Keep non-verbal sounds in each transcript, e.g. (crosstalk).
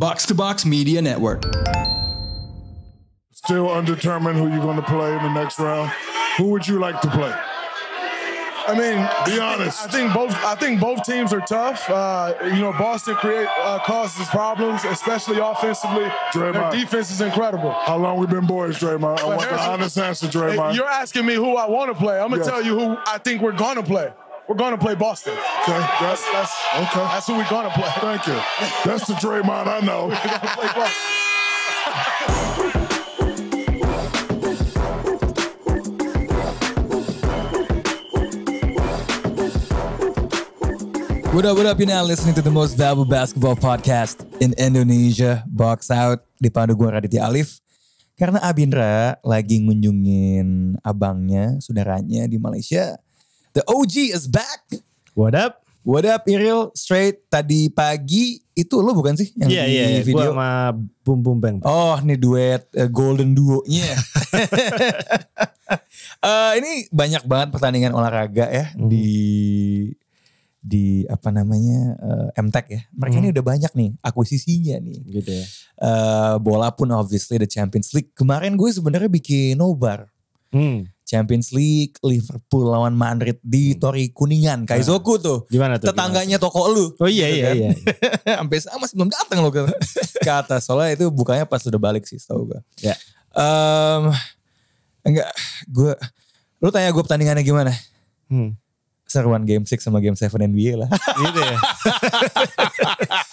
Box to Box Media Network. Still undetermined who you're going to play in the next round. Who would you like to play? I mean, Be honest. I think both. I think both teams are tough. Uh, you know, Boston create uh, causes problems, especially offensively. Their Draymond. defense is incredible. How long we been boys, Draymond? I want the Harrison- honest answer, Hey, Draymond. You're asking me who I want to play. I'm gonna Yes. tell you who I think we're gonna play. We're gonna play Boston. Okay, that's, That's okay. that's who we're gonna play. Thank you. That's the Draymond I know. We're gonna play Boston. What up, what up? You're now listening to the most valuable basketball podcast in Indonesia, Box Out, dipandu gue Raditya Alif. Karena Abindra lagi ngunjungin abangnya, saudaranya di Malaysia. The OG is back. What up? What up, Iril? Straight tadi pagi, itu lo bukan sih yang Iya di iya, gue video? sama Bum Bum Bang. Oh, nih duet eh, golden duo-nya. (laughs) Eh, ini banyak banget pertandingan olahraga ya Hmm. di di apa namanya eh, MTech ya. Mereka Hmm. ini udah banyak nih akuisisinya nih. Gitu ya. Eh, bola pun obviously the Champions League. Kemarin gue sebenarnya bikin nobar. Hmm. Champions League Liverpool lawan Madrid di Tori Kuningan, Kaizoku tuh. Gimana tuh? Tetangganya toko lu. gimana? Oh iya Gitu iya kan. iya. (laughs) Sampai sama masih belum datang loh (laughs) ke, atas. Soalnya itu bukanya pas udah balik sih tau gue. Ya. Em, enggak, gue, lu tanya gue pertandingannya gimana? Hmm. Seruan game 6 sama game 7 NBA lah. Gitu ya. (laughs)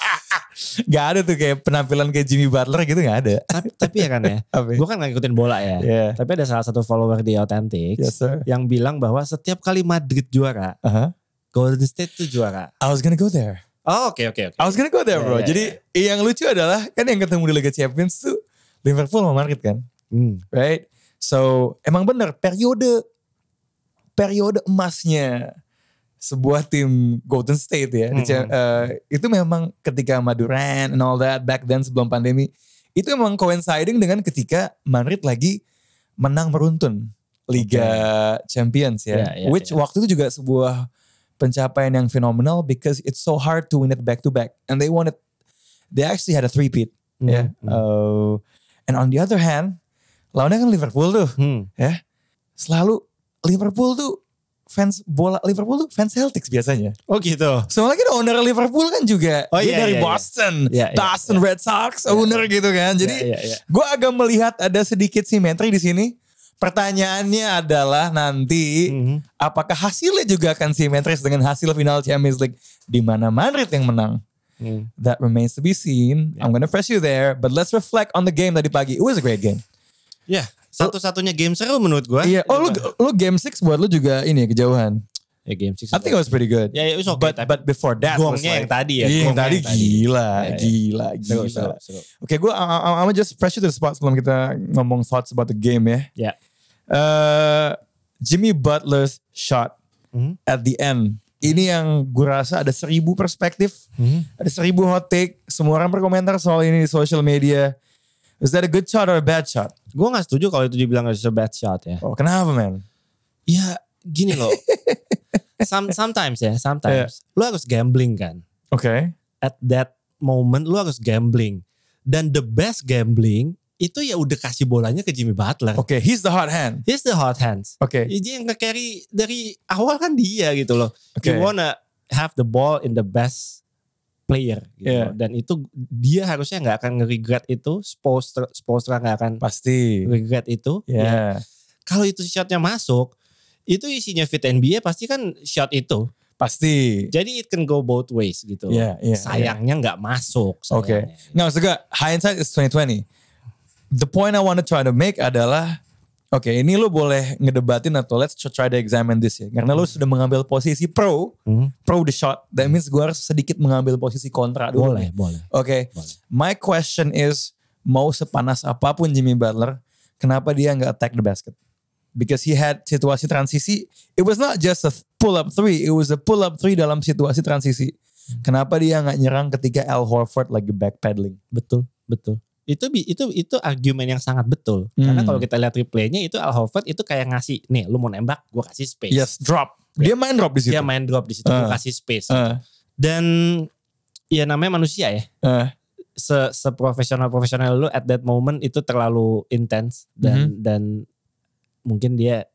(laughs) gak ada tuh kayak penampilan kayak Jimmy Butler gitu gak ada. tapi, tapi ya kan ya. (laughs) Apa? Gue kan gak ngikutin bola ya. Yeah. Tapi ada salah satu follower di Authentics Yes sir. yang bilang bahwa setiap kali Madrid juara, Uh-huh. Golden State tuh juara. I was gonna go there. Oh oke oke oke. I was gonna go there bro. Yeah, yeah, Jadi yang lucu adalah kan yang ketemu di Liga Champions tuh Liverpool sama Madrid kan. Hmm. right? So emang bener periode periode emasnya sebuah tim Golden State ya, cha- Mm-mm. eh, itu memang ketika Maduran and all that back then sebelum pandemi itu emang coinciding dengan ketika Madrid lagi menang beruntun Liga Champions ya, Ya, ya, which ya. waktu itu juga sebuah pencapaian yang fenomenal because it's so hard to win it back to back and they wanted they actually had a three-peat ya. Hmm. Uh, and on the other hand, lawannya kan Liverpool tuh, Hmm. ya. Selalu Liverpool tuh fans bola Liverpool tuh fans Celtics biasanya. Oh gitu. Soalnya kan owner Liverpool kan juga Oh, dia iya, dari iya, iya. Boston, Iya, iya, Boston Red Sox owner gitu kan. Jadi Iya, iya, iya. gue agak melihat ada sedikit simetri di sini. Pertanyaannya adalah nanti Mhm. apakah hasilnya juga akan simetris dengan hasil final Champions League di mana Madrid yang menang? Hmm. That remains to be seen. I'm gonna press you there, but let's reflect on the game tadi pagi. It was a great game. Ya, satu-satunya game seru menurut gue. Iya. Oh lu lu game 6 buat lu juga ini ya kejauhan. Ya game six. I think it was pretty good. Ya, ya, it was okay, But tapi but before that was gongnya like- yang tadi ya, Iya, yang tadi yang tadi. gila, Ya, ya. gila, Seru, gila. seru, seru. Oke, gue I'm gonna just press you to the spot sebelum kita ngomong thoughts about the game ya. Ya. Eh, Jimmy Butler's shot Mhm. at the end. Ini yang gue rasa ada seribu perspektif, Mhm. ada seribu hot take. Semua orang berkomentar soal ini di social media. Is that a good shot or a bad shot? Gue gak setuju kalau itu dibilang it's a bad shot ya. Oh, kenapa man? Ya gini loh. (laughs) Some, sometimes ya, sometimes. Lu harus gambling kan. Oke. At that moment lu harus gambling. Dan the best gambling itu ya udah kasih bolanya ke Jimmy Butler. Oke, he's the hot hand. He's the hot hands. Oke. Dia yang nge-carry dari awal kan dia gitu loh. Oke. You wanna have the ball in the best player gitu. Yeah. Dan itu dia harusnya nggak akan nge-regret itu. Spolstra, Spolstra nggak akan Pasti. regret itu. Ya. Ya. Kalau itu shotnya masuk, itu isinya fit NBA pasti kan shot itu. Pasti. Jadi it can go both ways gitu. Iya, iya, Sayangnya nggak masuk. Oke. Nggak maksud gue, hindsight is 2020. The point I want to try to make adalah, oke ini lu boleh ngedebatin atau let's try to examine this ya. Karena lu sudah mengambil posisi pro, Hmm. pro the shot. That means gue harus sedikit mengambil posisi kontra dulu. Boleh, nih. boleh. Oke. Boleh. My question is, mau sepanas apa pun Jimmy Butler, kenapa dia nggak attack the basket? Because he had situasi transisi. It was not just a pull up three, it was a pull up three dalam situasi transisi. Kenapa dia nggak nyerang ketika Al Horford lagi backpedaling? Betul, betul. Itu itu itu argumen yang sangat betul. Karena Hmm. kalau kita lihat replaynya itu Al Horford itu kayak ngasih, nih lu mau nembak, gue kasih space. Yes, drop. Dia main drop di situ. Dia main drop di situ, Ah. gue kasih space. Eh, Dan ya namanya manusia ya. eh, se seprofesional profesional lu at that moment itu terlalu intens dan Mhm. dan mungkin dia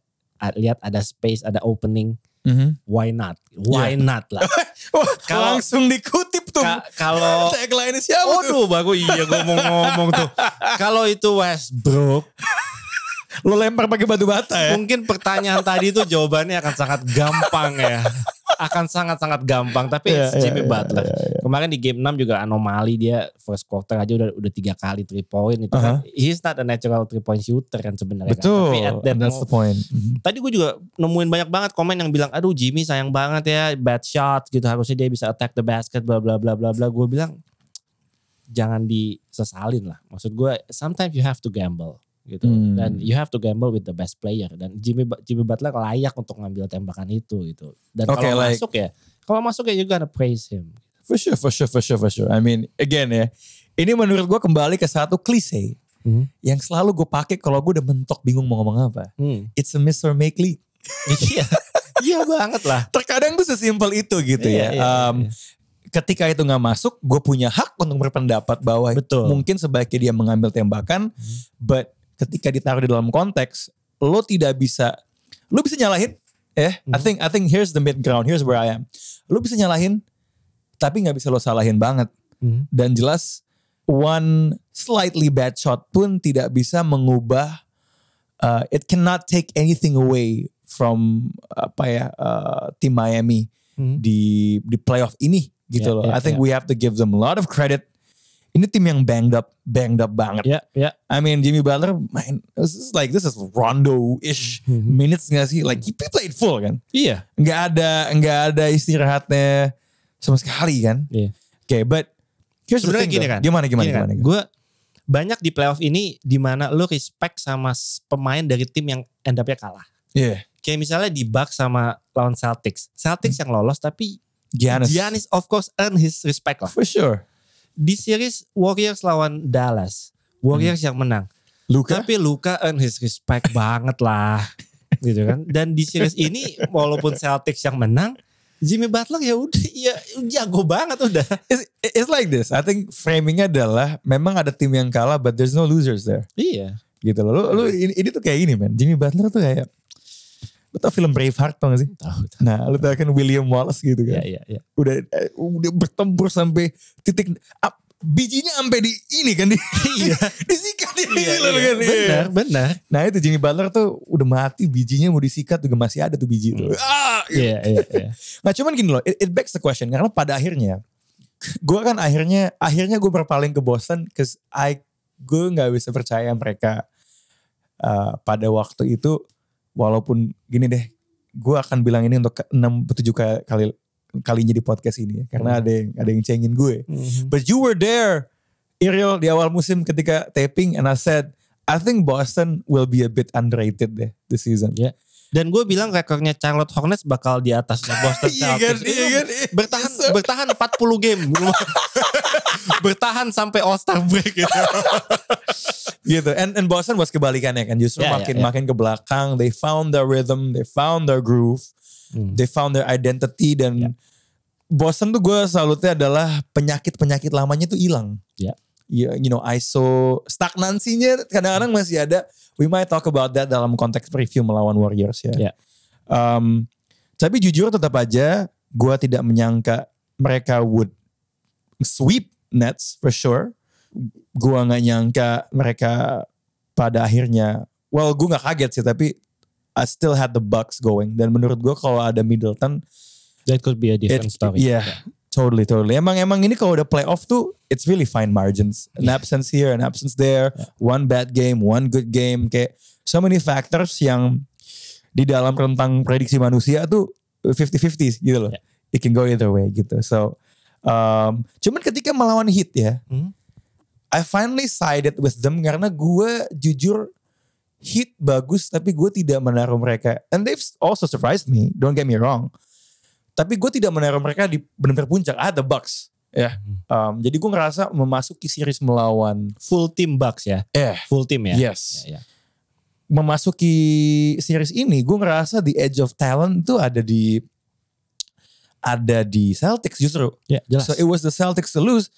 lihat ada space, ada opening, why not? Why not lah. (laughs) Kalau- langsung dikutip tuh. Ka- kalau (laughs) Tagline siapa tuh? Waduh, bagus iya gue mau ngomong tuh. Kalau itu Westbrook, Lo lempar pakai batu bata ya? mungkin pertanyaan tadi itu jawabannya akan sangat gampang ya. (laughs) Akan sangat-sangat gampang. Tapi Iya, it's Jimmy iya, Butler. Kemarin di game 6 juga anomali dia first quarter aja udah udah tiga kali three point itu kan. He's not a natural three point shooter kan sebenarnya. kan. Betul. Tapi at that That's the mo- point. Mhm. Tadi gue juga nemuin banyak banget komen yang bilang, aduh Jimmy sayang banget ya, bad shot gitu. Harusnya dia bisa attack the basket, bla bla bla bla bla. Gue bilang, jangan disesalin lah. Maksud gue, sometimes you have to gamble gitu. Hmm. Dan you have to gamble with the best player. Dan Jimmy Jimmy Butler layak untuk ngambil tembakan itu gitu. Dan Oke, kalau like- masuk ya, kalau masuk ya you gotta praise him. For sure, for sure, for sure, for sure. I mean, again ya, ini menurut gue kembali ke satu klise Hmm. yang selalu gue pakai kalau gue udah mentok bingung mau ngomong apa. Hmm. It's a miss or make league. Iya, iya banget lah. Terkadang tuh sesimpel itu gitu Iya, ya. iya, Um, iya. Ketika itu nggak masuk, gue punya hak untuk berpendapat bahwa Betul. Hmm. mungkin sebaiknya dia mengambil tembakan, but ketika ditaruh di dalam konteks, lo tidak bisa, lo bisa nyalahin. Eh, I Hmm. think I think here's the mid ground, here's where I am. Lo bisa nyalahin, tapi nggak bisa lo salahin banget. Hmm. Dan jelas one slightly bad shot pun tidak bisa mengubah uh, it cannot take anything away from apa ya uh, tim Miami Hmm. di di playoff ini gitu Ya, loh. ya, I think ya. we have to give them a lot of credit. Ini tim yang banged up, banged up banget. Ya, ya. I mean Jimmy Butler main this is like this is Rondo-ish minutes nggak sih? Like he played full kan? Iya. nggak ada nggak ada istirahatnya sama sekali kan? Iya. Oke, but here's the Sebenarnya thing gini though. kan. Gimana gimana Gini kan, gimana? Gue banyak di playoff ini di mana lo respect sama pemain dari tim yang end up-nya kalah. Iya. Kayak misalnya di Bucks sama lawan Celtics. Celtics yang lolos tapi Giannis. Giannis of course earn his respect lah. For sure. Di series Warriors lawan Dallas. Warriors yang menang. Luka. Tapi Luka earn his respect banget lah. (laughs) Gitu kan. Dan di series ini walaupun Celtics yang menang. Jimmy Butler ya udah ya jago banget udah. It's, it's like this. I think framingnya adalah memang ada tim yang kalah, but there's no losers there. Iya. Gitu loh. Lu, lu ini, ini tuh kayak gini man. Jimmy Butler tuh kayak Lu tau film Braveheart tau gak sih? Tahu. Nah lu tau kan William Wallace gitu Iya kan. iya iya. Udah eh, udah bertempur sampai titik ah, bijinya sampai di ini kan di Iya. (laughs) disikat di Iya, gitu iya. kan. Iya. Benar, benar. Nah itu Jimmy Butler tuh udah mati bijinya mau disikat juga masih ada tuh biji itu. Ah, Iya, iya, iya. (laughs) Nah cuman gini loh, it, it begs the question karena pada akhirnya gue kan akhirnya akhirnya gue berpaling ke Boston cause I gue nggak bisa percaya mereka uh, pada waktu itu walaupun gini deh gue akan bilang ini untuk ke enam tujuh ka- kali kalinya di podcast ini ya karena ada yang ada yang cengin gue. But you were there, Ariel di awal musim ketika taping and I said I think Boston will be a bit underrated deh this season. Ya. Dan gue bilang rekornya Charlotte Hornets bakal di atas Boston (laughs) Iya kan, Celtics. iya kan, iya. Bertahan Yes, bertahan 40 game. (laughs) bertahan sampai All Star break gitu. gitu. And and Boston was kebalikannya kan. Justru Ya, ya, makin ya. makin ke belakang, they found their rhythm, they found their groove, Hmm. they found their identity dan Ya. Boston tuh gue salutnya adalah penyakit-penyakit lamanya tuh hilang. Ya. Ya, you know, ISO stagnansinya kadang-kadang masih ada. We might talk about that dalam konteks preview melawan Warriors ya. Ya. Um, tapi jujur tetap aja gue tidak menyangka mereka would sweep Nets for sure. Gue nggak nyangka mereka pada akhirnya, well gue nggak kaget sih tapi I still had the Bucks going dan menurut gue kalau ada Middleton, That could be a different it- story. yeah, totally totally. Emang emang ini kalau udah playoff tuh it's really fine margins, an absence here, an absence there, one bad game, one good game, kayak so many factors yang di dalam rentang prediksi manusia tuh 50-50 gitu loh. Yeah. It can go either way gitu. So, um, cuman ketika melawan Heat ya, Hmm. I finally sided with them karena gue jujur Heat bagus tapi gue tidak menaruh mereka. And they've also surprised me, don't get me wrong. Tapi gue tidak menaruh mereka di benar-benar puncak. Had the Bucks. Ya, Um, jadi gue ngerasa memasuki series melawan Full team Bucks ya. eh Full team ya. yes Ya, ya. memasuki series ini gue ngerasa the edge of talent itu ada di ada di Celtics justru. Ya, jelas. So it was the Celtics to lose.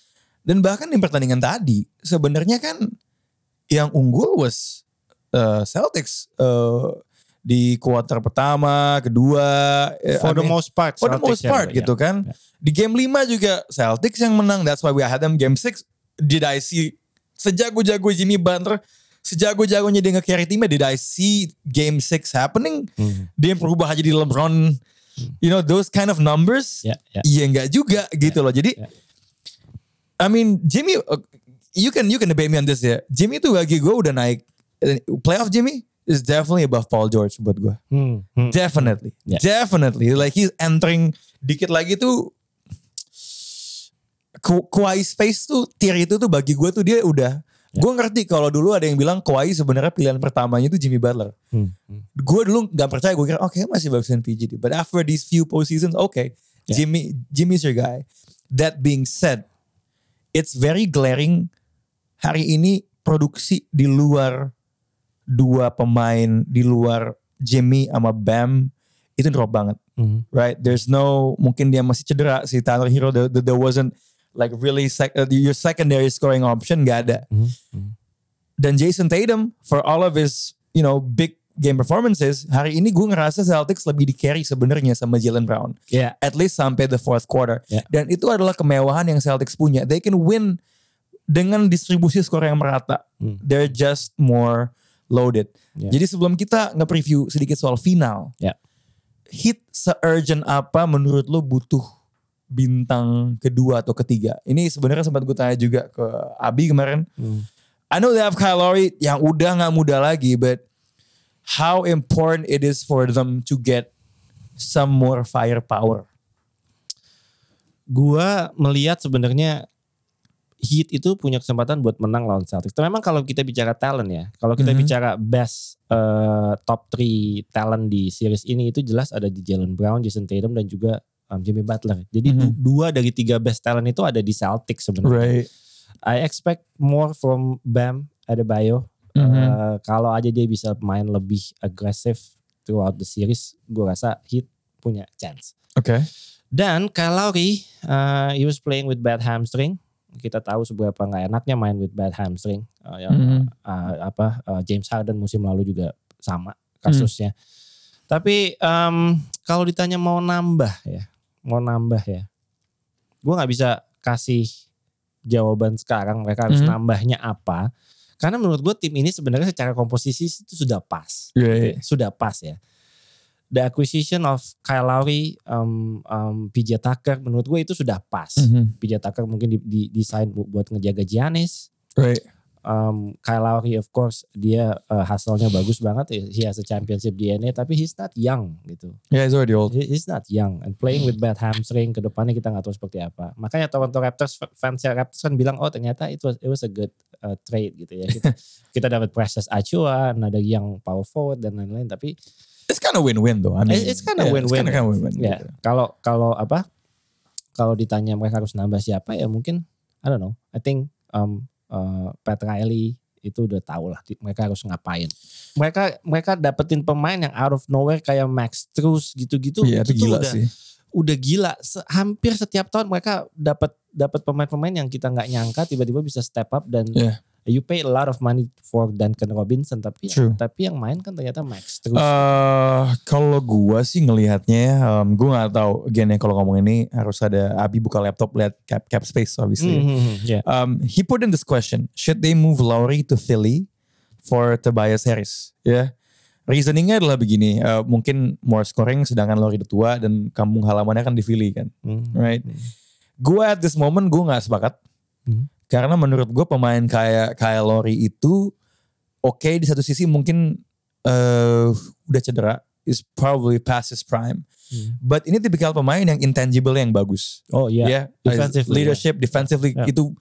Dan bahkan di pertandingan tadi sebenarnya kan yang unggul was uh, Celtics uh, di kuarter pertama, kedua. eh, For I the mean, most part. for the most ya, part ya. gitu kan. Di game 5 juga Celtics yang menang. That's why we had them game 6. Did I see sejago-jago Jimmy Butler, sejago-jagonya dia nge-carry timnya, did I see game 6 happening? Hmm. Dia berubah aja di LeBron. You know those kind of numbers? Ya, ya. Iya enggak juga gitu loh. Jadi ya. I mean Jimmy uh, you can you can debate me on this ya. Jimmy tuh bagi gue udah naik playoff Jimmy is definitely above Paul George buat gue. Hmm, hmm. Definitely. Yeah. Definitely. Like he's entering dikit lagi tuh Kawhi Space tuh tier itu tuh bagi gue tuh dia udah Gue ngerti kalau dulu ada yang bilang Kawhi sebenarnya pilihan pertamanya itu Jimmy Butler. Hmm. Gue dulu gak percaya gue kira oke masih bagusan PG But after these few postseasons okay Yeah. Jimmy Jimmy's your guy. That being said, it's very glaring hari ini produksi di luar dua pemain di luar Jimmy sama Bam itu drop banget Hmm. right? There's no mungkin dia masih cedera si Tyler Hero there, there- wasn't like really sec, uh, your secondary scoring option gak ada. Hmm, hmm. Dan Jason Tatum for all of his you know big game performances hari ini gue ngerasa Celtics lebih di carry sebenarnya sama Jalen Brown Ya. at least sampai the fourth quarter. Yeah. Dan itu adalah kemewahan yang Celtics punya. They can win dengan distribusi skor yang merata. Hmm. They're just more loaded. Yeah. Jadi sebelum kita nge-preview sedikit soal final, Ya. hit se-urgent apa menurut lo butuh bintang kedua atau ketiga? Ini sebenarnya sempat gue tanya juga ke Abi kemarin. Hmm. I know they have Kyle Lowry yang udah nggak muda lagi, but how important it is for them to get some more firepower. Gua melihat sebenarnya Heat itu punya kesempatan buat menang lawan Celtics. Tapi memang kalau kita bicara talent ya, kalau kita Mhm. bicara best eh, top 3 talent di series ini itu jelas ada di Jalen Brown, Jason Tatum dan juga um, Jimmy Butler. Jadi du- Mhm. dua dari tiga best talent itu ada di Celtics sebenarnya. Right. I expect more from Bam Adebayo. Mhm. Eh, kalau aja dia bisa main lebih agresif throughout the series, gue rasa Heat punya chance. Okay. Dan Kyle Lowry, uh, he was playing with bad hamstring. Kita tahu seberapa nggak enaknya main with bad hamstring. Uh, yang, Mhm. uh, apa uh, James Harden musim lalu juga sama kasusnya. Tapi um, kalau ditanya mau nambah ya, mau nambah ya, gue nggak bisa kasih jawaban sekarang. Mereka harus Mhm. nambahnya apa? Karena menurut gue tim ini sebenarnya secara komposisi itu sudah pas Right. sudah pas ya. The acquisition of Kyle Lowry, um, um, PJ Tucker, menurut gue itu sudah pas. Mhm. PJ Tucker mungkin di, di desain bu- buat ngejaga Giannis. Right. Um, Kyle Lowry of course dia uh, hasilnya bagus banget. He has a championship DNA, tapi he's not young gitu. Yeah, he's already old. He- He's not young and playing with bad hamstring ke depannya kita nggak tahu seperti apa. Makanya Toronto Raptors fans Raptors kan bilang oh ternyata it was it was a good uh, trade gitu ya. Kita, (laughs) kita dapat Precious Achua, ada yang power forward dan lain-lain tapi It's kind of win-win though. I mean, It's kinda yeah, win-win. Kind of win-win. Ya, gitu. kalau kalau apa? Kalau ditanya mereka harus nambah siapa ya mungkin I don't know. I think um uh, Pat Riley itu udah tahu lah mereka harus ngapain. Mereka mereka dapetin pemain yang out of nowhere kayak Max Strus gitu-gitu. Iya, itu gila udah, sih. Udah gila. Se- hampir setiap tahun mereka dapat dapat pemain-pemain yang kita nggak nyangka tiba-tiba bisa step up dan Iya. You pay a lot of money for Duncan Robinson tapi True. tapi yang main kan ternyata Max Strus. Eh, kalau gua sih ngelihatnya ya, um, gua nggak tahu. Again ya kalau ngomong ini harus ada Abi buka laptop lihat cap cap space obviously. Hmm, hmm, yeah. Um, he put in this question: Should they move Lowry to Philly for Tobias Harris? Ya, reasoningnya adalah begini. uh, mungkin more scoring, sedangkan Lowry udah tua dan kampung halamannya kan di Philly kan, Hmm. right? Gue at this moment gue nggak sepakat Hmm. Karena menurut gue pemain kayak kayak Lowry itu oke di satu sisi mungkin uh, udah cedera, is probably past his prime. Hmm. But ini tipikal pemain yang intangible yang bagus. Oh iya. Ya, Defensively, leadership, defensively Ya. itu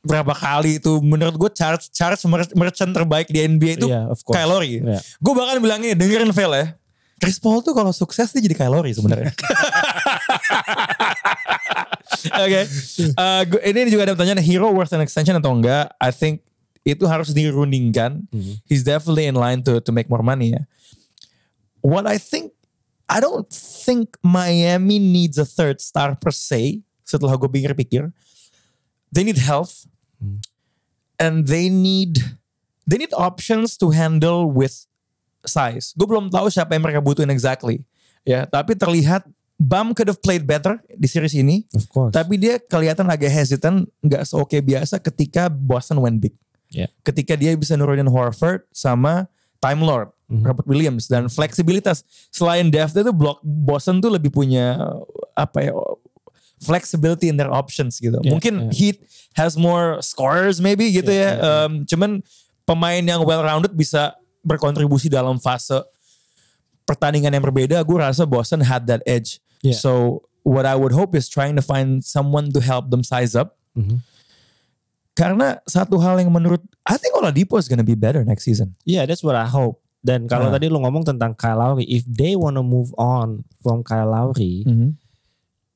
berapa kali itu menurut gue Charles Charles mer- merchant terbaik di NBA itu Iya, course. Kyle Lowry. Iya. Gue bahkan bilang ini dengerin Vel ya. Chris Paul tuh kalau sukses dia jadi Kyle Lowry sebenarnya. (laughs) Oke. Uh, ini juga ada pertanyaan hero worth an extension atau enggak? I think itu harus dirundingkan. Mhm. He's definitely in line to to make more money ya. What I think I don't think Miami needs a third star per se. Setelah gue pikir-pikir, they need health and they need they need options to handle with size. Gue belum tahu siapa yang mereka butuhin exactly. Ya, tapi terlihat Bam could have played better di series ini. Of course. Tapi dia kelihatan agak hesitant, nggak seoke biasa ketika Boston went big. Ya. Ketika dia bisa nurunin Horford sama Time Lord, Robert Williams dan fleksibilitas. Selain depth itu block Boston tuh lebih punya apa ya flexibility in their options gitu. Ya, Mungkin ya. Heat has more scorers maybe gitu Ya, ya. ya. Um, cuman pemain yang well rounded bisa berkontribusi dalam fase pertandingan yang berbeda. Gue rasa Boston had that edge. Ya. So what I would hope is trying to find someone to help them size up. Mhm. Karena satu hal yang menurut I think Oladipo is gonna be better next season. Yeah, that's what I hope. Dan kalau Ah. tadi lu ngomong tentang Kyle Lowry, if they wanna move on from Kyle Lowry, Mhm.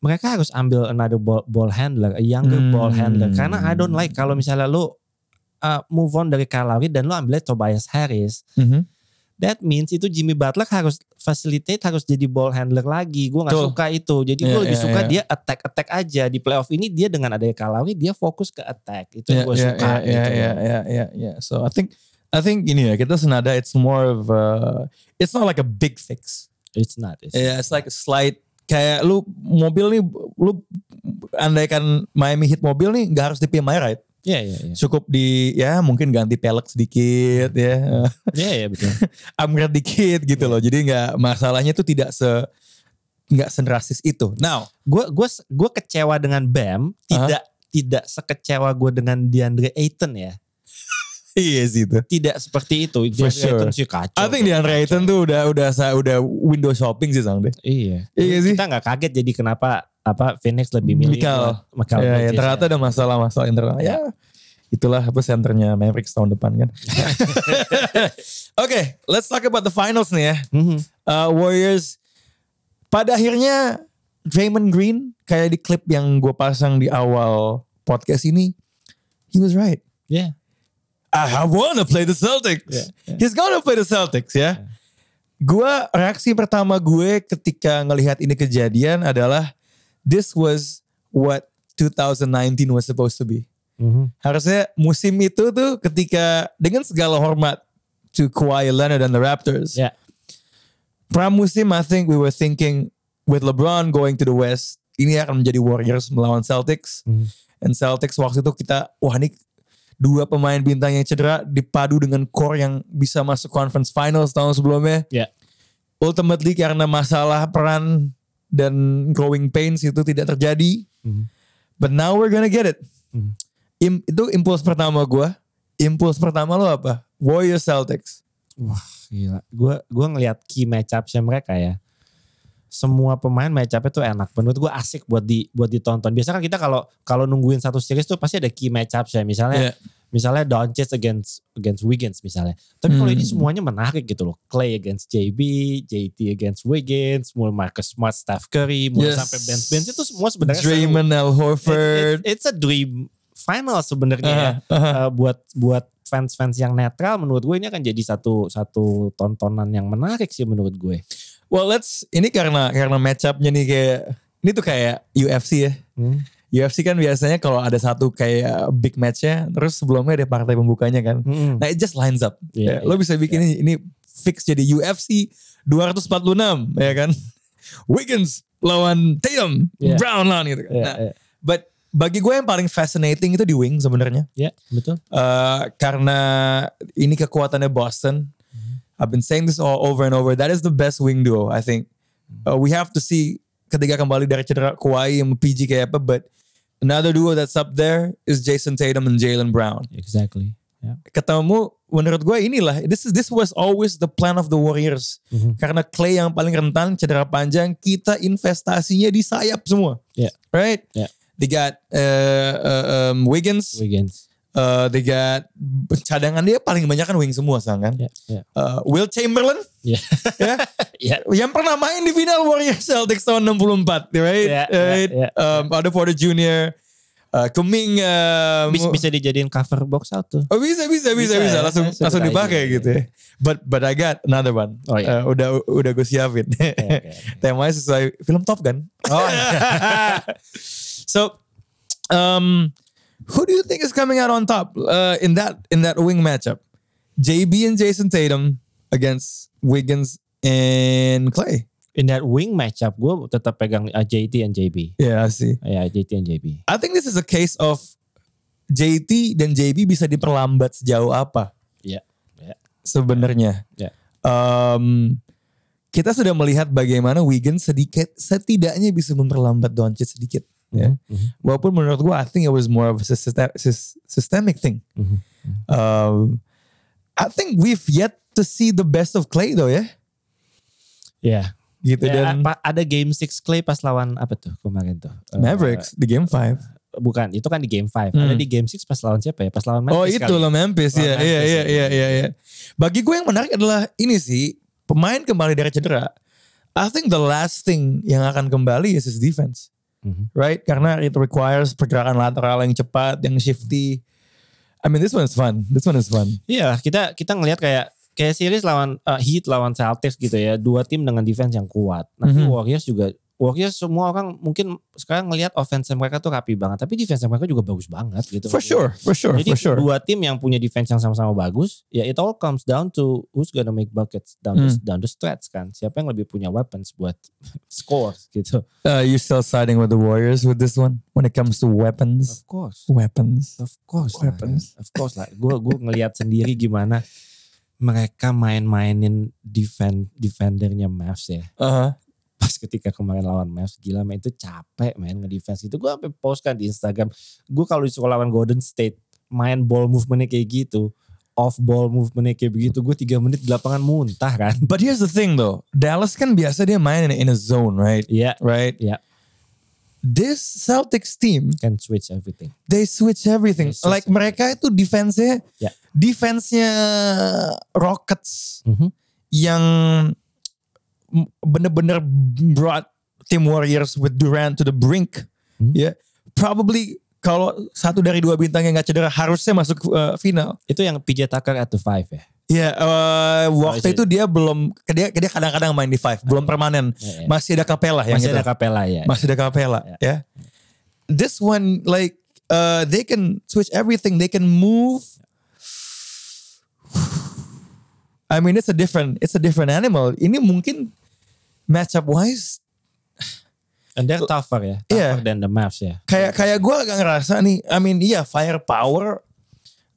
mereka harus ambil another ball, ball handler, a younger Hmm. ball handler. Karena I don't like kalau misalnya lu uh, move on dari Kyle Lowry dan lu ambil Tobias Harris, Mhm. That means itu Jimmy Butler harus facilitate, harus jadi ball handler lagi. Gue nggak suka itu. Jadi gue Iya, lebih iya, suka iya. dia attack attack aja di playoff ini dia dengan adanya Lowry dia fokus ke attack. Itu yang gue yeah, suka. yeah, gitu yeah, yeah, yeah, yeah, yeah. So I think I think ini ya kita senada it's more of a, it's not like a big fix. It's not. It's Yeah, it's like a slight kayak lu mobil nih lu andaikan Miami Heat mobil nih nggak harus di PMI right? Iya, iya, iya. Cukup di ya mungkin ganti pelek sedikit ya. Iya, iya betul. (laughs) upgrade dikit gitu loh. Jadi nggak masalahnya tuh tidak se nggak sedrastis itu. Now, gue gue gue kecewa dengan Bam tidak tidak sekecewa gue dengan DeAndre Ayton ya (laughs) iya sih itu. tidak seperti itu DeAndre Ayton sure. sih kacau I think DeAndre Ayton tuh udah udah udah window shopping sih sang deh. iya Iya sih. kita nggak kaget jadi kenapa apa Phoenix lebih milih Mikal. Mikal Ya, ya, ternyata ada masalah-masalah internal. Ya, itulah apa senternya Mavericks tahun depan kan. (laughs) Oke, let's talk about the finals nih ya. Mhm. Uh, Warriors pada akhirnya Draymond Green kayak di klip yang gue pasang di awal podcast ini, he was right. Yeah. I wanna play the Celtics. Yeah, He's gonna play the Celtics ya. Gua reaksi pertama gue ketika ngelihat ini kejadian adalah this was what 2019 was supposed to be. Mhm. Harusnya musim itu tuh ketika dengan segala hormat to Kawhi Leonard and the Raptors. Ya. Pramusim I think we were thinking with LeBron going to the West, ini akan menjadi Warriors melawan Celtics. Mhm. And Celtics waktu itu kita, wah ini dua pemain bintang yang cedera dipadu dengan core yang bisa masuk conference finals tahun sebelumnya. Ya. Ultimately karena masalah peran dan growing pains itu tidak terjadi. Mhm. But now we're gonna get it. Mhm. Im- itu impuls pertama gue. Impuls pertama lo apa? Warriors Celtics. Wah gila. Gue gua ngelihat key matchupsnya mereka ya. Semua pemain matchupnya tuh enak. Menurut gue asik buat di buat ditonton. Biasanya kan kita kalau kalau nungguin satu series tuh pasti ada key matchups ya. Misalnya Yeah. Misalnya Doncic against against Wiggins misalnya. Tapi kalau Hmm. ini semuanya menarik gitu loh. Clay against JB, JT against Wiggins, mulai Marcus Smart, Steph Curry, mulai Yes. sampai bench bench itu semua sebenarnya. Draymond, Al It's, Horford. it's, it's a dream final sebenarnya ya. Aha, aha. Uh, buat buat fans-fans yang netral menurut gue ini akan jadi satu satu tontonan yang menarik sih menurut gue. Well, let's ini karena karena matchupnya nih kayak ini tuh kayak UFC ya. Hmm. UFC kan biasanya kalau ada satu kayak big matchnya, terus sebelumnya ada partai pembukanya kan. Hmm. Nah, it just lines up. Iya, Ya, Lo bisa bikin ini, ini fix jadi UFC 246 ya kan. Wiggins lawan Tatum, Iya. Brown lawan gitu kan. Iya, Nah, iya. but bagi gue yang paling fascinating itu di wing sebenarnya. Ya, betul. Eh, karena ini kekuatannya Boston. I've been saying this all over and over. That is the best wing duo, I think. Uh, we have to see ketika kembali dari cedera Kawhi yang PG kayak apa, but another duo that's up there is Jason Tatum and Jalen Brown. Exactly. Ya. Ketemu menurut gue inilah this is this was always the plan of the Warriors. Mhm. Karena Clay yang paling rentan cedera panjang, kita investasinya di sayap semua. Ya. Right? Ya. They got uh, uh, um, Wiggins, Wiggins. Uh, they got cadangan dia paling banyak kan wing semua sang kan. Ya, ya. Uh, Will Chamberlain Ya. (laughs) ya Ya. yang pernah main di final Warriors Celtics tahun 64, right? Ya, ya, right? ya, Um, Otto Porter Jr. Uh, Kuming um, Bisa, bisa dijadiin cover box out tuh. Oh bisa bisa bisa Bisa, bisa, ya. langsung Bisa langsung dipakai ya. gitu ya. But but I got another one. Oh, iya. Uh, udah udah gue siapin. oke, oke. (laughs) Temanya sesuai film Top Gun. Oh, (laughs) so um, Who do you think is coming out on top uh, in that in that wing matchup? JB and Jason Tatum against Wiggins and Clay. In that wing matchup, gue tetap pegang uh, JT and JB. Yeah, I see. Ya, JT and JB. I think this is a case of JT dan JB bisa diperlambat sejauh apa Ya. Ya. sebenarnya. Ya. Um, kita sudah melihat bagaimana Wiggins sedikit setidaknya bisa memperlambat Doncic sedikit. Ya. Walaupun menurut gua I think it was more of a system- sys- systemic thing. Um, I think we've yet to see the best of Clay though ya. Ya. Gitu Ya, dan ada game 6 Clay pas lawan apa tuh kemarin tuh? Eh, Mavericks di game 5. bukan, itu kan di game 5. Hmm. Ada di game 6 pas lawan siapa ya? Pas lawan Memphis Oh itu loh Memphis ya, Memphis, iya iya ya. iya iya iya. Bagi gue yang menarik adalah ini sih pemain kembali dari cedera. I think the last thing yang akan kembali is his defense, Mhm. right? Karena it requires pergerakan lateral yang cepat, yang shifty. I mean this one is fun. This one is fun. Iya, kita kita ngelihat kayak kayak series lawan uh, Heat lawan Celtics gitu ya, dua tim dengan defense yang kuat. Nanti Mhm. Warriors juga Warriors semua orang mungkin sekarang ngelihat offense mereka tuh rapi banget, tapi defense mereka juga bagus banget gitu. For sure, for sure, Jadi for sure. dua tim yang punya defense yang sama-sama bagus, ya it all comes down to who's gonna make buckets down the, Hmm. down the stretch kan. Siapa yang lebih punya weapons buat (laughs) score gitu. Uh, you still siding with the Warriors with this one when it comes to weapons? Of course. Weapons. Of course lah, Weapons. kan. Of course lah. Gue gue ngelihat sendiri gimana mereka main-mainin defend defendernya Mavs ya. Uh-huh. Pas ketika kemarin lawan Mavs gila main itu capek main ngedefense itu. Gue sampai post kan di Instagram. Gue kalau disuruh lawan Golden State main ball movementnya kayak gitu. Off ball movementnya kayak begitu. Gue tiga menit di lapangan muntah kan. (laughs) But here's the thing though, Dallas kan biasa dia main in, in a zone, right? Iya. Right. Iya. This Celtics team Can switch everything. they switch everything. They switch like mereka itu defense-nya, Ya. defense-nya Rockets Mhm. yang m- bener-bener brought Tim Warriors with Durant to the brink. Hmm. Ya, probably kalau satu dari dua bintang yang nggak cedera harusnya masuk uh, final. Itu yang PJ Tucker at the five ya. Ya, uh, waktu Oh, itu dia belum dia dia kadang-kadang main di five, belum permanen. Ya, ya. Masih ada Capella yang Masih ada Capella ya. Masih ada Capella, Ya. ya. This one like uh, they can switch everything. They can move. (sighs) I mean, it's a different, it's a different animal. Ini mungkin matchup wise, And they're tougher ya. Tougher than the Mavs ya. kayak kayak gue agak ngerasa nih. I mean, iya firepower.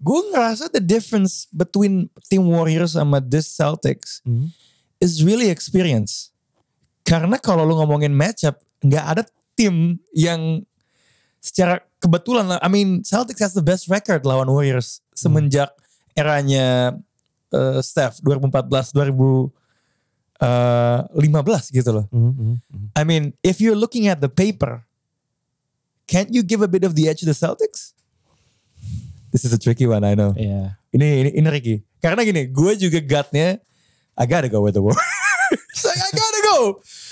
Gue ngerasa the difference between Team Warriors sama this Celtics Mhm. is really experience. Karena kalau lu ngomongin matchup, nggak ada tim yang secara kebetulan, I mean Celtics has the best record lawan Warriors semenjak eranya uh, Steph 2014 2015 gitu loh. Mhm, mhm. I mean, if you're looking at the paper, can't you give a bit of the edge to the Celtics? This is a tricky one, I know. Iya. Ini ini ini Ricky. Karena gini, gue juga gutnya I gotta go with the Warriors. (laughs) I gotta go.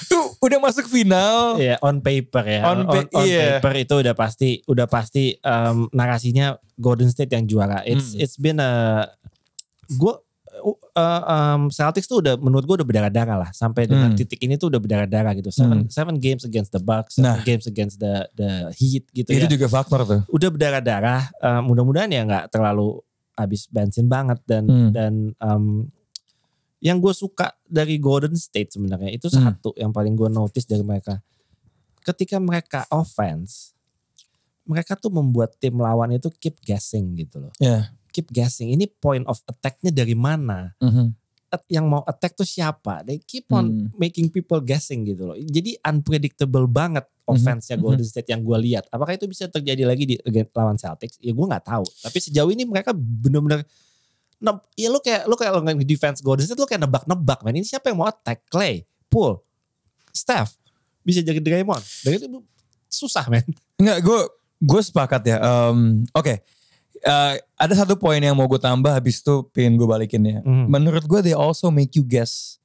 Tuh, udah masuk final. Iya, on paper ya. On On, pa- on iya. paper itu udah pasti udah pasti um, narasinya Golden State yang juara. It's Hmm. it's been a gue uh, um, Celtics tuh udah menurut gue udah berdarah-darah lah sampai dengan Hmm. titik ini tuh udah berdarah-darah gitu. Seven, Hmm. seven games against the Bucks, seven Nah. games against the the Heat gitu Itu ya. juga faktor tuh. Udah berdarah-darah. Uh, mudah-mudahan ya nggak terlalu habis bensin banget dan Hmm. dan um, yang gue suka dari Golden State sebenarnya itu Hmm. satu yang paling gue notice dari mereka. Ketika mereka offense, mereka tuh membuat tim lawan itu keep guessing gitu loh. Ya. Keep guessing. Ini point of attack-nya dari mana? Mhm. At- Yang mau attack tuh siapa? They keep on Hmm. making people guessing gitu loh. Jadi unpredictable banget Mhm. offense-nya Mhm. Golden State yang gue lihat. Apakah itu bisa terjadi lagi di lawan Celtics? Ya gue nggak tahu. Tapi sejauh ini mereka bener-bener neb- ya lu kayak lu kayak ngomongin defense Golden State lu kayak nebak-nebak man. Ini siapa yang mau attack? Clay, Poole, Steph. Bisa jadi Draymond. Dan itu susah men. Enggak, gue gue sepakat ya. Um, Oke, Uh, ada satu poin yang mau gue tambah habis itu pengen gue balikin ya. Mhm. Menurut gue they also make you guess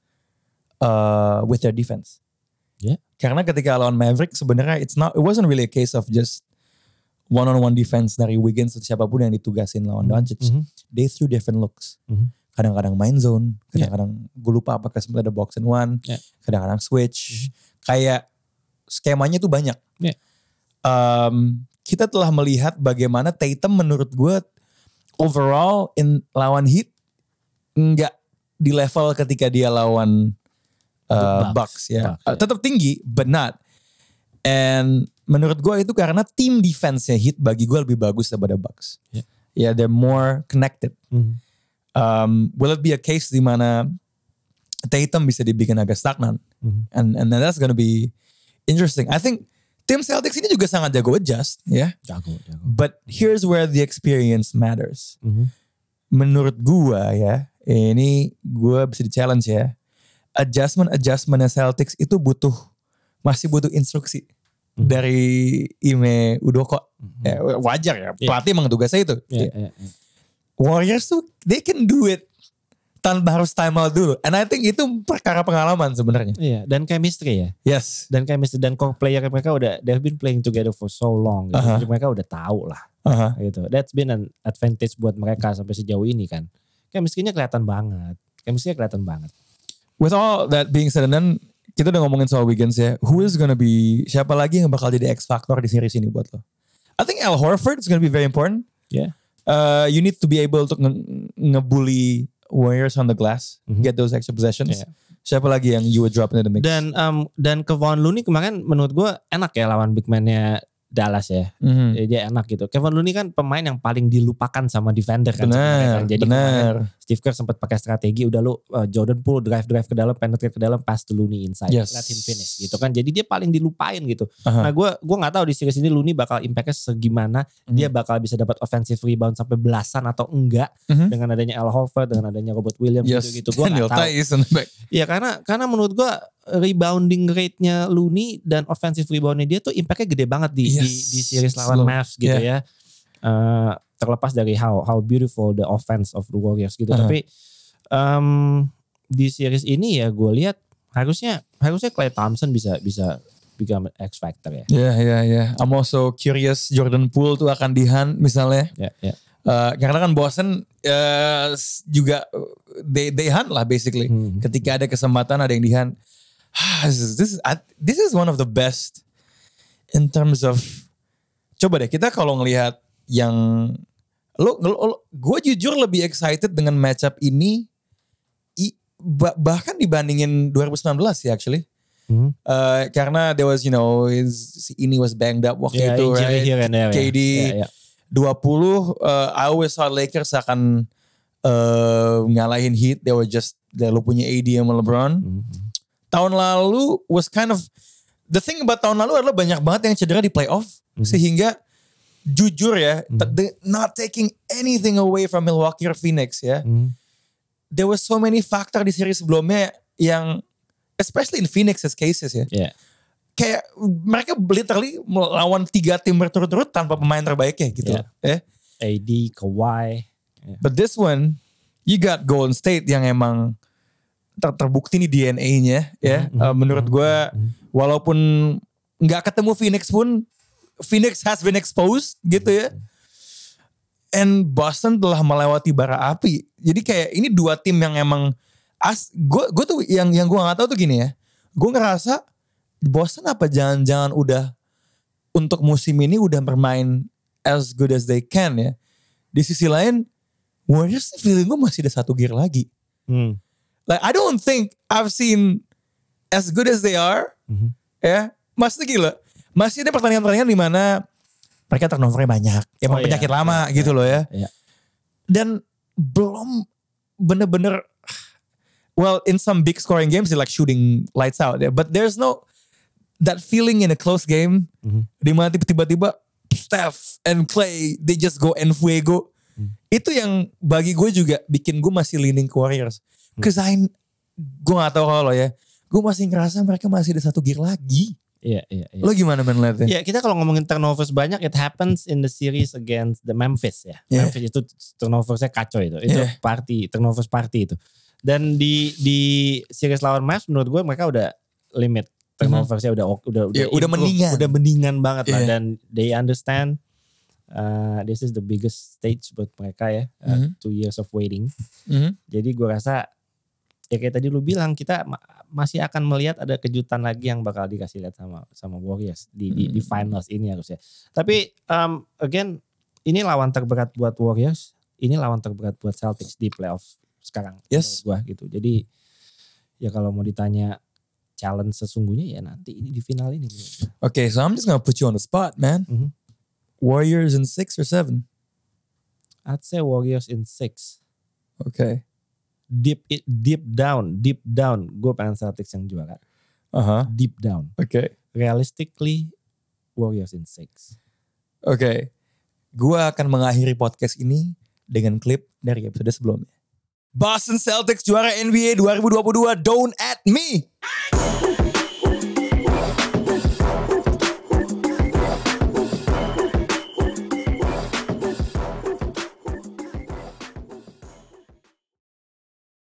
uh, with their defense. Yeah. Karena ketika lawan Maverick sebenarnya it's not it wasn't really a case of just one on one defense dari Wiggins atau siapa pun yang ditugasin lawan Doncic. Mhm. They threw different looks. Mhm. Kadang-kadang main zone, kadang-kadang gue lupa apakah sebenarnya ada box and one, Yeah. kadang-kadang switch. Kayak skemanya tuh banyak. Yeah. Um, kita telah melihat bagaimana Tatum menurut gue overall in lawan Heat nggak di level ketika dia lawan uh, Bucks, Bucks. ya. Bucks, ya. Uh, tetap tinggi, but not. And menurut gue itu karena tim defense-nya Heat bagi gue lebih bagus daripada Bucks. Ya. Ya, they're more connected. Mhm. Um, will it be a case di mana Tatum bisa dibikin agak stagnan? Mhm. And and that's gonna be interesting. I think tim Celtics ini juga sangat jago adjust, ya. Jago, jago. But here's where the experience matters. Mhm. Menurut gua ya, ini gua bisa di challenge ya. Adjustment adjustmentnya Celtics itu butuh masih butuh instruksi Mhm. dari Ime Udoko. Ya, wajar ya, Iya. pelatih emang tugasnya itu. Iya, iya, iya. Warriors tuh they can do it tanpa harus time out dulu. And I think itu perkara pengalaman sebenarnya. Iya, dan chemistry ya. Yes. Dan chemistry dan core player mereka udah they've been playing together for so long gitu. Aha. Jadi mereka udah tahu lah Aha. gitu. That's been an advantage buat mereka sampai sejauh ini kan. Chemistry-nya kelihatan banget. Chemistry-nya kelihatan banget. With all that being said, and then kita udah ngomongin soal Wiggins ya. Who is gonna be siapa lagi yang bakal jadi X factor di series ini buat lo? I think Al Horford is gonna be very important. Yeah. Uh, you need to be able to nge- ngebully Warriors on the glass, Mhm. get those extra possessions. Yeah. Siapa lagi yang you would drop into the mix? Dan um, dan Kevon Looney kemarin menurut gue enak ya lawan big man-nya Dallas ya. Mhm. Jadi Dia enak gitu. Kevin Looney kan pemain yang paling dilupakan sama defender kan. Benar, kan. Jadi benar. Steve Kerr sempat pakai strategi udah lu uh, Jordan Poole drive drive ke dalam penetrate ke dalam pass to Looney inside Yes. let him finish gitu kan jadi dia paling dilupain gitu Aha. nah gue gua nggak tahu di series ini Looney bakal impactnya segimana Mhm. dia bakal bisa dapat offensive rebound sampai belasan atau enggak Mhm. dengan adanya Al Horford dengan adanya Robert Williams Yes, gitu gitu gue nggak tahu. Iya karena karena menurut gue rebounding rate-nya Looney dan offensive rebound-nya dia tuh impactnya gede banget di di, Yes, di series lawan. Mavs gitu ya. Eh, terlepas dari how how beautiful the offense of the Warriors gitu. Uh-huh. Tapi em, di series ini ya gue lihat harusnya harusnya Clay Thompson bisa bisa become X factor ya. Ya, ya, ya. I'm also curious Jordan Poole tuh akan dihan misalnya. Ya, ya. Eh, karena kan Boston eh, juga they they hunt lah basically. Hmm. Ketika ada kesempatan ada yang dihan. Ah, this is this is, this is one of the best in terms of coba deh kita kalau ngelihat yang lo, lo, lo- gue jujur lebih excited dengan matchup ini i- bah- bahkan dibandingin 2019 sih actually. Hmm. Eh, karena there was you know his, ini was banged up waktu Ya, itu right? here and there. KD Ya, ya. 20 uh, I always thought Lakers akan uh, ngalahin Heat they were just they lo punya AD sama LeBron Mhm. tahun lalu was kind of the thing about tahun lalu adalah banyak banget yang cedera di playoff Mhm. sehingga jujur ya the- not taking anything away from Milwaukee or Phoenix ya Hmm. there was so many faktor di series sebelumnya yang especially in Phoenix's cases ya Ya. kayak mereka literally melawan tiga tim berturut-turut tanpa pemain terbaiknya gitu Yeah. ya AD, Kawhi. But this one, you got Golden State yang emang ter- terbukti nih DNA-nya ya. Mhm, Uh, menurut gue, walaupun nggak ketemu Phoenix pun, Phoenix has been exposed gitu ya. And Boston telah melewati bara api. Jadi kayak ini dua tim yang emang as gue gue tuh yang yang gue nggak tahu tuh gini ya. Gue ngerasa Boston apa jangan-jangan udah untuk musim ini udah bermain as good as they can ya. Di sisi lain Warriors feeling gue masih ada satu gear lagi. Hmm. Like I don't think I've seen as good as they are. Mhm. Ya, maksudnya gila. Masih ada pertandingan-pertandingan di mana mereka turnovernya banyak. Emang Oh, iya. penyakit lama gitu loh ya. Iya. Dan belum bener-bener well in some big scoring games they like shooting lights out ya. But there's no that feeling in a close game Mhm. di mana tiba-tiba Steph and Clay they just go en fuego. Itu yang bagi gue juga bikin gue masih leaning ke Warriors. Cause I gue gak tahu kalau ya. Gue masih ngerasa mereka masih ada satu gear lagi. Iya, iya, iya. Lo gimana men liatnya? Ya kita kalau ngomongin turnovers banyak, it happens in the series against the Memphis ya. Yeah. Memphis itu turnoversnya kacau itu. Itu Yeah. party, turnovers party itu. Dan di di series lawan Mavs menurut gue mereka udah limit turnoversnya udah udah udah Yeah, udah improve, mendingan. udah mendingan banget lah Yeah. dan they understand uh, this is the biggest stage buat mereka ya uh, Mhm. two years of waiting Mhm. jadi gue rasa ya kayak tadi lu bilang kita ma- masih akan melihat ada kejutan lagi yang bakal dikasih lihat sama sama Warriors di di, di finals ini harusnya. Tapi um, again ini lawan terberat buat Warriors, ini lawan terberat buat Celtics di playoff sekarang. Yes. Gua gitu. Jadi ya kalau mau ditanya challenge sesungguhnya ya nanti ini di final ini. gua. Okay, so I'm just gonna put you on the spot, man. Mhm. Warriors in six or seven. I'd say Warriors in six. Okay. Deep it, deep down, deep down, gue pengen Celtics yang juara. Uh huh. Deep down. Okay. Realistically, Warriors in six. Oke. Gua akan mengakhiri podcast ini dengan klip dari episode sebelumnya. Boston Celtics juara NBA 2022 Don't at me.